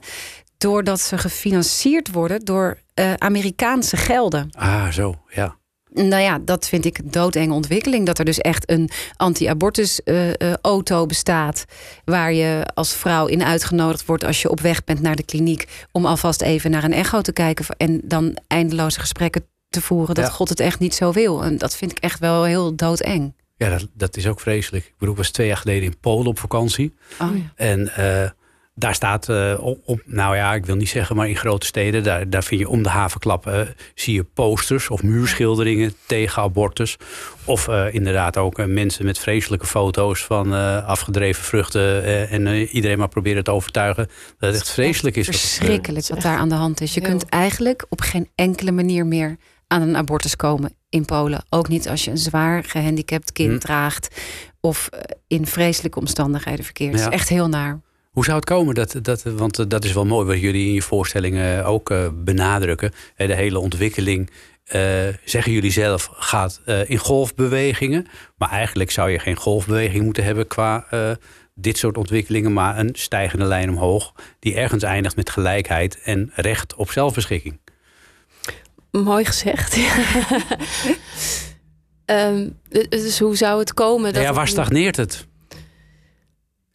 doordat ze gefinancierd worden door eh, Amerikaanse gelden. Ah, zo, ja. Nou ja, dat vind ik een doodenge ontwikkeling. Dat er dus echt een anti-abortus eh, eh, auto bestaat. Waar je als vrouw in uitgenodigd wordt als je op weg bent naar de kliniek. Om alvast even naar een echo te kijken. En dan eindeloze gesprekken te voeren. Dat Ja. God het echt niet zo wil. En dat vind ik echt wel heel doodeng. Ja, dat, dat is ook vreselijk. Ik bedoel, ik was twee jaar geleden in Polen op vakantie. Oh, ja. En eh, daar staat eh, op, op- nou ja, ik wil niet zeggen, maar in grote steden, daar, daar vind je om de havenklap, eh, zie je posters of muurschilderingen tegen abortus. Of eh, inderdaad ook mensen met vreselijke foto's van eh, afgedreven vruchten. eh, en iedereen maar proberen te overtuigen dat het echt vreselijk is. er. Verschrikkelijk wat daar aan de hand is. Je heel- kunt eigenlijk op geen enkele manier meer aan een abortus komen in Polen. Ook niet als je een zwaar gehandicapt kind Hm. draagt. Of eh, in vreselijke omstandigheden verkeert. Het is echt heel naar. Hoe zou het komen? Dat, dat, want eh, dat is wel mooi wat jullie in je voorstellingen ook eh, benadrukken. Eh, De hele ontwikkeling, zeggen jullie zelf, gaat in golfbewegingen. Maar eigenlijk zou je geen golfbeweging moeten hebben qua dit soort ontwikkelingen. Maar een stijgende lijn omhoog die ergens eindigt met gelijkheid en recht op zelfbeschikking. Mooi gezegd. Ehm, dus hoe zou het komen? Dat ja, waar stagneert het?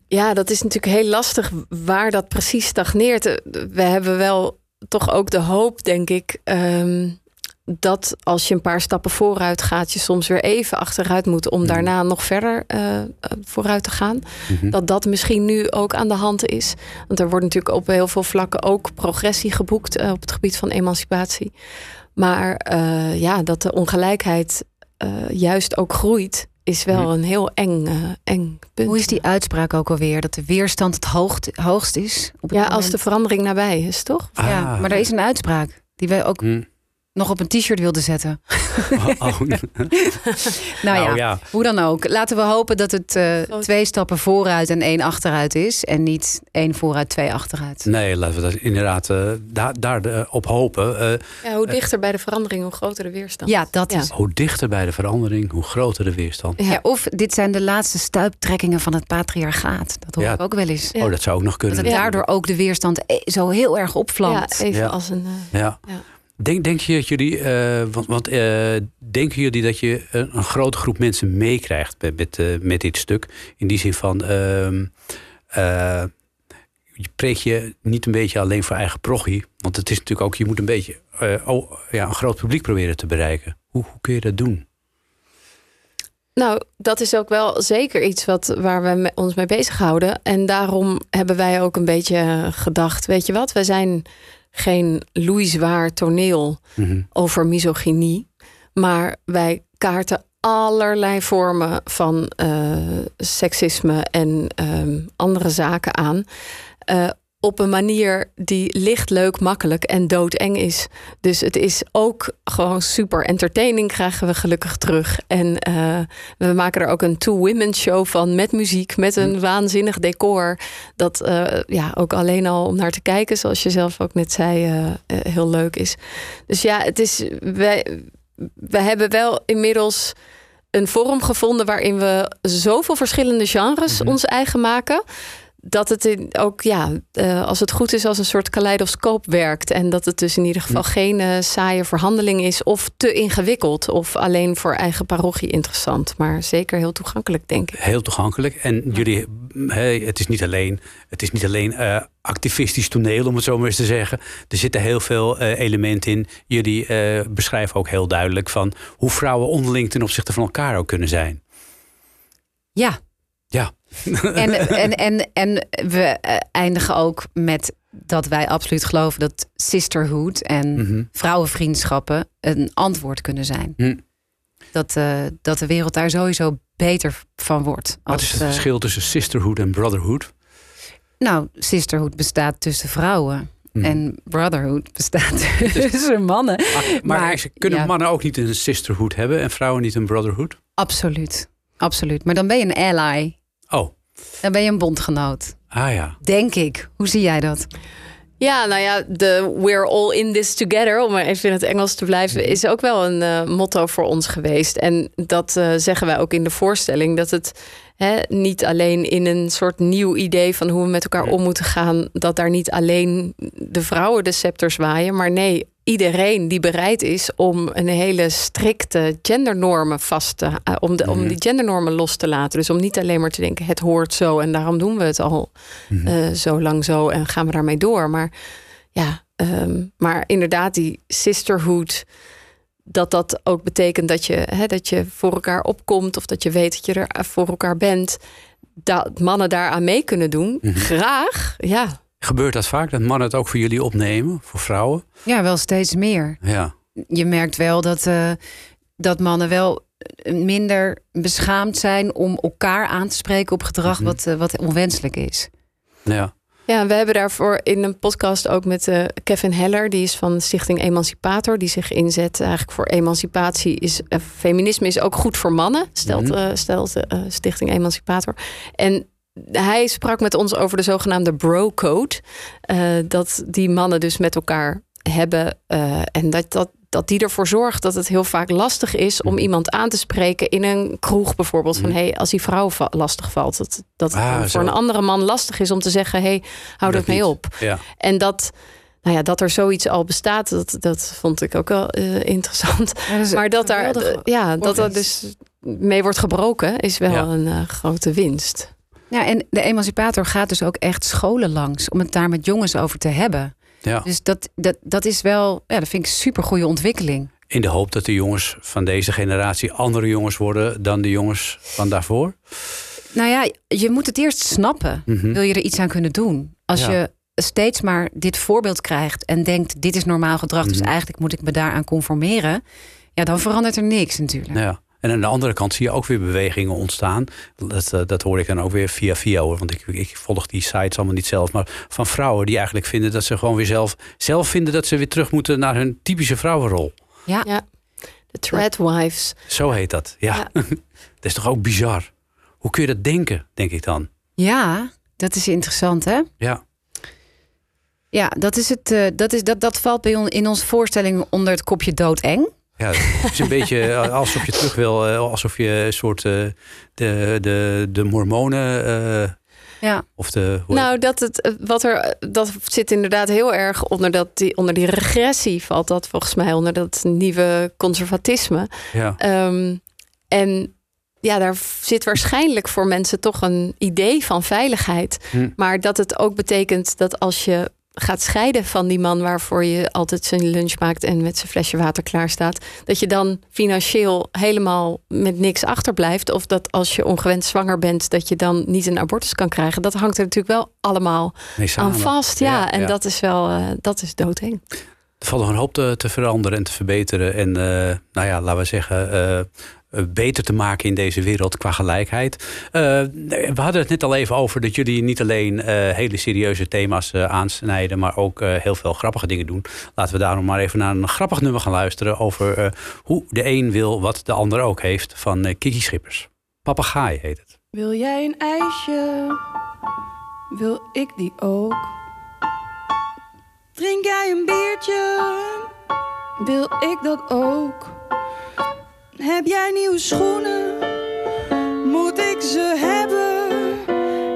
Ja, dat is natuurlijk heel lastig waar dat precies stagneert. Eh, We hebben wel toch ook de hoop, denk ik, ehm, dat als je een paar stappen vooruit gaat, je soms weer even achteruit moet om Mhm. daarna nog verder eh, eh, vooruit te gaan. Mhm. Dat dat misschien nu ook aan de hand is. Want er wordt natuurlijk op heel veel vlakken ook progressie geboekt op het gebied van emancipatie. Maar eh, ja, dat de ongelijkheid eh, juist ook groeit, is wel een heel eng, eh, eng punt. Hoe is die uitspraak ook alweer? Dat de weerstand het hoogst, hoogst is? Op het Ja, moment? als de verandering nabij is, toch? ja, Ah. maar er is een uitspraak die wij ook Hm. Nog op een t-shirt wilden zetten. Oh, oh. Nou, Nou ja, ja. hoe dan ook. Laten we hopen dat het eh, twee stappen vooruit en één achteruit is. En niet één vooruit, twee achteruit. Nee, laten we dat inderdaad eh, daar, daar eh, op hopen. Eh, Ja, hoe dichter bij de verandering, hoe groter de weerstand. Ja, dat Ja. is. hoe dichter bij de verandering, hoe groter de weerstand. Ja, of dit zijn de laatste stuiptrekkingen van het patriarchaat. Dat hoor Ja. ik ook wel eens. Ja. Oh, dat zou ook nog Dat kunnen. het daardoor ook de weerstand zo heel erg Ja, opvlamt. even Ja. als een. Ja. Denk, denk je dat jullie, eh, want, want eh, denken jullie dat je een, een grote groep mensen meekrijgt met, met, eh, met dit stuk? In die zin van, ehm eh, je preek je niet een beetje alleen voor eigen prochie, want het is natuurlijk ook, je moet een beetje oh, ja, een groot publiek proberen te bereiken. Hoe, hoe kun je dat doen? Nou, dat is ook wel zeker iets wat, waar we ons mee bezighouden. En daarom hebben wij ook een beetje gedacht: weet je wat, wij zijn geen loeizwaar toneel Mhm. over misogynie. Maar wij kaarten allerlei vormen van eh, seksisme en ehm, andere zaken aan. eh, op een manier die licht, leuk, makkelijk en doodeng is. Dus het is ook gewoon super entertaining, krijgen we gelukkig terug. En eh, we maken er ook een two-women show van met muziek, met een waanzinnig decor. Dat eh, ja, ook alleen al om naar te kijken, zoals je zelf ook net zei, eh, heel leuk is. Dus ja, het is. Wij, we hebben wel inmiddels een vorm gevonden waarin we zoveel verschillende genres Mhm. ons eigen maken. Dat het in, ook, ja, eh, als het goed is, als een soort kaleidoscoop werkt. En dat het dus in ieder geval geen eh, saaie verhandeling is. Of te ingewikkeld. Of alleen voor eigen parochie interessant. Maar zeker heel toegankelijk, denk ik. Heel toegankelijk. En jullie, hey, het is niet alleen, het is niet alleen eh, activistisch toneel, om het zo maar eens te zeggen. Er zitten heel veel elementen in. Jullie beschrijven ook heel duidelijk van hoe vrouwen onderling ten opzichte van elkaar ook kunnen zijn. Ja. Ja. En, en, en, en we eh, eindigen ook met dat wij absoluut geloven dat sisterhood en Mhm. vrouwenvriendschappen een antwoord kunnen zijn. Hm. Dat, eh, dat de wereld daar sowieso beter van wordt. Wat als, is het eh, verschil tussen sisterhood en brotherhood? nou, sisterhood bestaat tussen vrouwen. En brotherhood bestaat tussen mannen. Ah, maar, kunnen ja. mannen ook niet een sisterhood hebben en vrouwen niet een brotherhood? Absoluut. Absoluut. Maar dan ben je een ally. Oh, Dan ben je een bondgenoot. ah ja. Denk ik. Hoe zie jij dat? Ja, nou ja, de we're all in this together, om maar even in het Engels te blijven, is ook wel een eh, motto voor ons geweest. En dat eh, zeggen wij ook in de voorstelling, dat het hè, niet alleen in een soort nieuw idee van hoe we met elkaar om moeten gaan, dat daar niet alleen de vrouwen de scepters waaien, maar nee, iedereen die bereid is om een hele strikte gendernormen vast te, eh, om, de, om die gendernormen los te laten. Dus om niet alleen maar te denken, het hoort zo en daarom doen we het al eh, zo lang zo en gaan we daarmee door. Maar ja, ehm, maar inderdaad, die sisterhood. Dat dat ook betekent dat je, hè, dat je voor elkaar opkomt. Of dat je weet dat je er voor elkaar bent. Dat mannen daaraan mee kunnen doen. Graag. Ja. Gebeurt dat vaak, dat mannen het ook voor jullie opnemen, voor vrouwen? Ja, wel steeds meer. Ja. Je merkt wel dat, eh, dat mannen wel minder beschaamd zijn om elkaar aan te spreken op gedrag wat, eh, wat onwenselijk is. ja. Ja, we hebben daarvoor in een podcast ook met eh, Kevin Heller, die is van Stichting Emancipator, die zich inzet eigenlijk voor emancipatie. Is, eh, feminisme is ook goed voor mannen, stelt, eh, stelt eh, Stichting Emancipator. En hij sprak met ons over de zogenaamde bro-code. eh, dat die mannen dus met elkaar hebben. eh, en dat, dat, dat die ervoor zorgt dat het heel vaak lastig is om iemand aan te spreken in een kroeg bijvoorbeeld. Van hey, als die vrouw va- lastig valt. Dat, dat het Ah, zo. voor een andere man lastig is om te zeggen: hey, hou Dat dat mee niet. op. Ja. En dat, nou ja, dat er zoiets al bestaat, dat, dat vond ik ook wel eh, interessant. maar dat daar, ja, dat er dus mee wordt gebroken, is wel Ja. een grote winst. Ja, en de emancipator gaat dus ook echt scholen langs om het daar met jongens over te hebben. ja. Dus dat, dat, dat is wel, ja, dat vind ik super goede ontwikkeling. In de hoop dat de jongens van deze generatie andere jongens worden dan de jongens van daarvoor. Nou ja, je moet het eerst snappen. Mhm. Wil je er iets aan kunnen doen? Als Ja. je steeds maar dit voorbeeld krijgt en denkt: dit is normaal gedrag, dus Mhm. eigenlijk moet ik me daaraan conformeren. Ja, dan verandert er niks natuurlijk. Ja. En aan de andere kant zie je ook weer bewegingen ontstaan. Dat, eh, dat hoor ik dan ook weer via via hoor. Want ik, ik volg die sites allemaal niet zelf. Maar van vrouwen die eigenlijk vinden dat ze gewoon weer zelf, zelf vinden dat ze weer terug moeten naar hun typische vrouwenrol. Ja. Ja. De Threadwives. Zo heet dat. Ja. Ja. dat is toch ook bizar. Hoe kun je dat denken, denk ik dan? Ja, dat is interessant, hè? Ja. Ja, dat, is het, eh, dat, is, dat, dat valt bij ons in onze voorstelling onder het kopje doodeng. Ja, het is een beetje eh, alsof je terug wil, eh, alsof je een soort eh, de, de, de mormonen Ja. of de. Nou, dat, het, wat er, dat zit inderdaad heel erg onder, dat, die, onder die regressie, valt dat volgens mij onder dat nieuwe conservatisme. ja. Ehm, en ja, daar zit waarschijnlijk voor mensen toch een idee van veiligheid. Hm. Maar dat het ook betekent dat als je gaat scheiden van die man waarvoor je altijd zijn lunch maakt en met zijn flesje water klaar staat, dat je dan financieel helemaal met niks achterblijft. Of dat als je ongewenst zwanger bent, dat je dan niet een abortus kan krijgen. Dat hangt er natuurlijk wel allemaal aan vast. Ja, Ja, en ja. dat is wel, eh, dat is doodeng. Er valt nog een hoop te, te veranderen en te verbeteren. En eh, nou ja, laten we zeggen, eh, beter te maken in deze wereld qua gelijkheid. Eh, we hadden het net al even over dat jullie niet alleen eh, hele serieuze thema's eh, aansnijden, maar ook eh, heel veel grappige dingen doen. Laten we daarom maar even naar een grappig nummer gaan luisteren over eh, hoe de een wil wat de ander ook heeft van eh, Kiki Schippers. Papegaai heet het. Wil jij een ijsje? Wil ik die ook? Drink jij een biertje? Wil ik dat ook? Heb jij nieuwe schoenen? Moet ik ze hebben?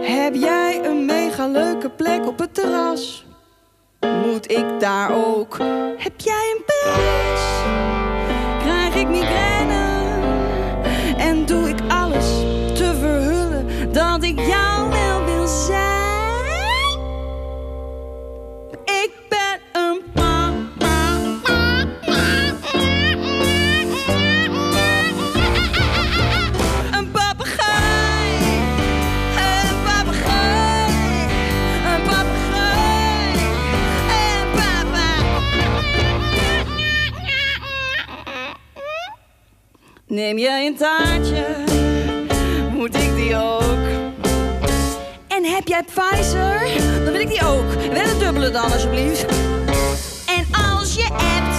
Heb jij een mega leuke plek op het terras? Moet ik daar ook? Heb jij een prijs? Krijg ik migraine? En doe ik Neem jij een taartje? Moet ik die ook? En heb jij Pfizer? Dan wil ik die ook. Wel een dubbele dan, alsjeblieft. En als je appt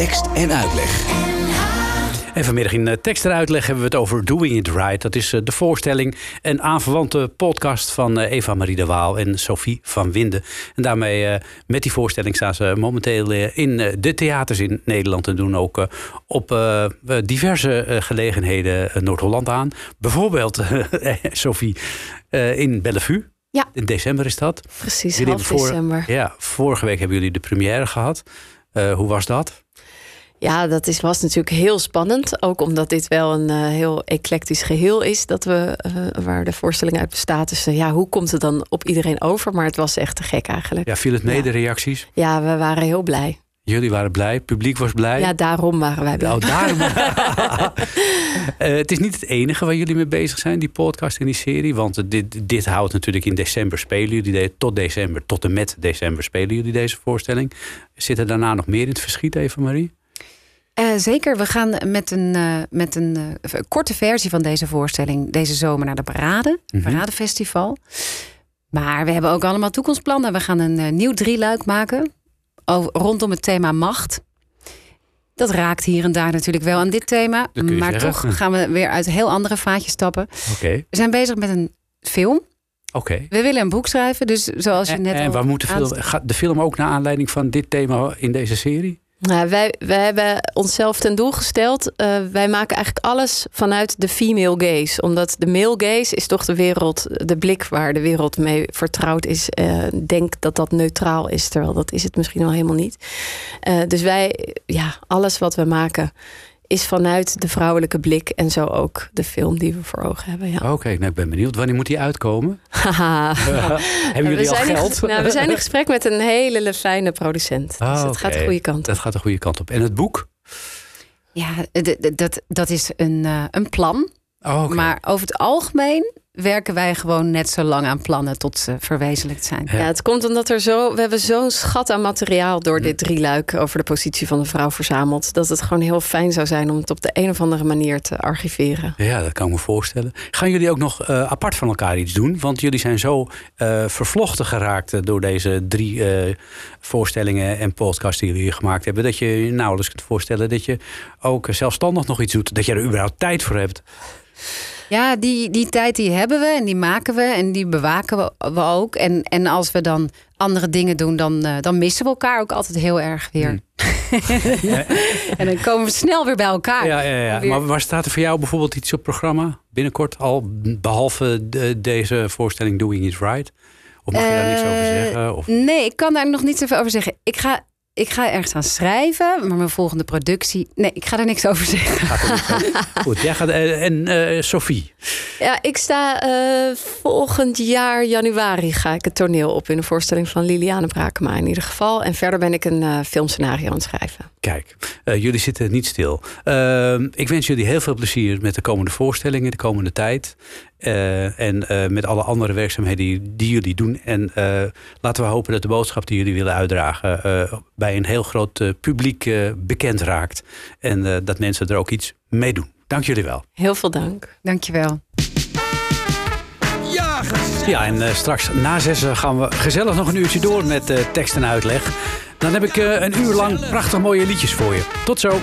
Tekst en uitleg. En vanmiddag in eh, tekst en uitleg hebben we het over Doing It Right. Dat is eh, de voorstelling en aanverwante podcast van eh, Eva Marie de Waal en Sophie van Winden. En daarmee eh, met die voorstelling staan ze momenteel in de theaters in Nederland. En doen ook op diverse gelegenheden Noord-Holland aan. Bijvoorbeeld, Sophie, eh, in Bellevue. Ja. In december is dat. Precies, Jullie half december. Ja, vorige week hebben jullie de première gehad. Eh, hoe was dat? Ja, dat is, was natuurlijk heel spannend. Ook omdat dit wel een eh, heel eclectisch geheel is. Dat we, eh, waar de voorstelling uit bestaat. Dus eh, ja, hoe komt het dan op iedereen over? Maar het was echt te gek eigenlijk. Ja, viel het mee, de reacties? Ja, we waren heel blij. Jullie waren blij, het publiek was blij. Ja, daarom waren wij blij. Oh, daarom. Het is niet het enige waar jullie mee bezig zijn, die podcast en die serie. Want dit, dit houdt natuurlijk in december spelen jullie. de- Tot december, tot en met december spelen jullie deze voorstelling. Zit er daarna nog meer in het verschiet, Eva Marie? Eh, zeker, we gaan met een, eh, met een eh, korte versie van deze voorstelling deze zomer naar de Parade, Mhm. Paradefestival. Maar we hebben ook allemaal toekomstplannen. We gaan een nieuw drieluik maken over, rondom het thema macht. Dat raakt hier en daar natuurlijk wel aan dit thema. Maar toch gaan we weer uit heel andere vaatjes stappen. We zijn bezig met een film. We willen een boek schrijven. Dus zoals je En, net en al waar moet de film, aanst- gaat de film ook naar aanleiding van dit thema in deze serie? Nou, wij, wij hebben onszelf ten doel gesteld. eh, wij maken eigenlijk alles vanuit de female gaze. Omdat de male gaze is toch de wereld, de blik waar de wereld mee vertrouwd is. eh denk dat dat neutraal is, terwijl dat is het misschien wel helemaal niet. Eh, dus wij, ja, alles wat we maken is vanuit de vrouwelijke blik. En zo ook de film die we voor ogen hebben. Ja. Oké, nou, ik ben benieuwd. Wanneer moet die uitkomen? Haha. Hebben jullie we al zijn geld? In, nou, we zijn in gesprek met een hele fijne producent. Ah, dus het gaat de goede kant op. Dat gaat de goede kant op. En het boek? Ja, dat, dat is een, eh, een plan. Oh, oké. Maar over het algemeen werken wij gewoon net zo lang aan plannen tot ze verwezenlijkt zijn. Ja, het komt omdat er zo, we hebben zo'n schat aan materiaal door dit drieluik over de positie van de vrouw verzameld. Dat het gewoon heel fijn zou zijn om het op de een of andere manier te archiveren. Ja, dat kan ik me voorstellen. Gaan jullie ook nog eh, apart van elkaar iets doen? Want jullie zijn zo eh, vervlochten geraakt door deze drie eh, voorstellingen en podcasts die jullie gemaakt hebben. Dat je je nauwelijks kunt voorstellen dat je ook zelfstandig nog iets doet. Dat je er überhaupt tijd voor hebt. Ja, die, die tijd die hebben we en die maken we en die bewaken we, we ook. En, en als we dan andere dingen doen, dan, eh, dan missen we elkaar ook altijd heel erg weer. en dan komen we snel weer bij elkaar. Ja, ja, ja. Maar waar staat er voor jou bijvoorbeeld iets op programma binnenkort al? Behalve de- deze voorstelling Doing It Right? Of mag je daar niks over Eh, zeggen? Of... Nee, ik kan daar nog niet zoveel over zeggen. Ik ga, ik ga ergens aan schrijven, maar mijn volgende productie... Nee, ik ga daar niks over zeggen. Goed, jij gaat. eh, en eh, Sophie. Ja, ik sta eh, volgend jaar januari ga ik het toneel op in een voorstelling van Liliane Brakema in ieder geval. En verder ben ik een eh, filmscenario aan het schrijven. Kijk, eh, jullie zitten niet stil. Uh, ik wens jullie heel veel plezier met de komende voorstellingen, de komende tijd. Uh, en uh, met alle andere werkzaamheden die, die jullie doen. En laten we hopen dat de boodschap die jullie willen uitdragen bij een heel groot publiek bekend raakt. En dat mensen er ook iets mee doen. Dank jullie wel. Heel veel dank. Dank je wel. Ja, ja en straks na zes gaan we gezellig nog een uurtje door met tekst en uitleg. Dan heb ik uh, een uur lang prachtig mooie liedjes voor je. Tot zo.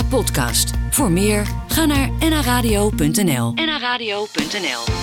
Een NH-podcast. Voor meer, ga naar nhradio.nl. nhradio.nl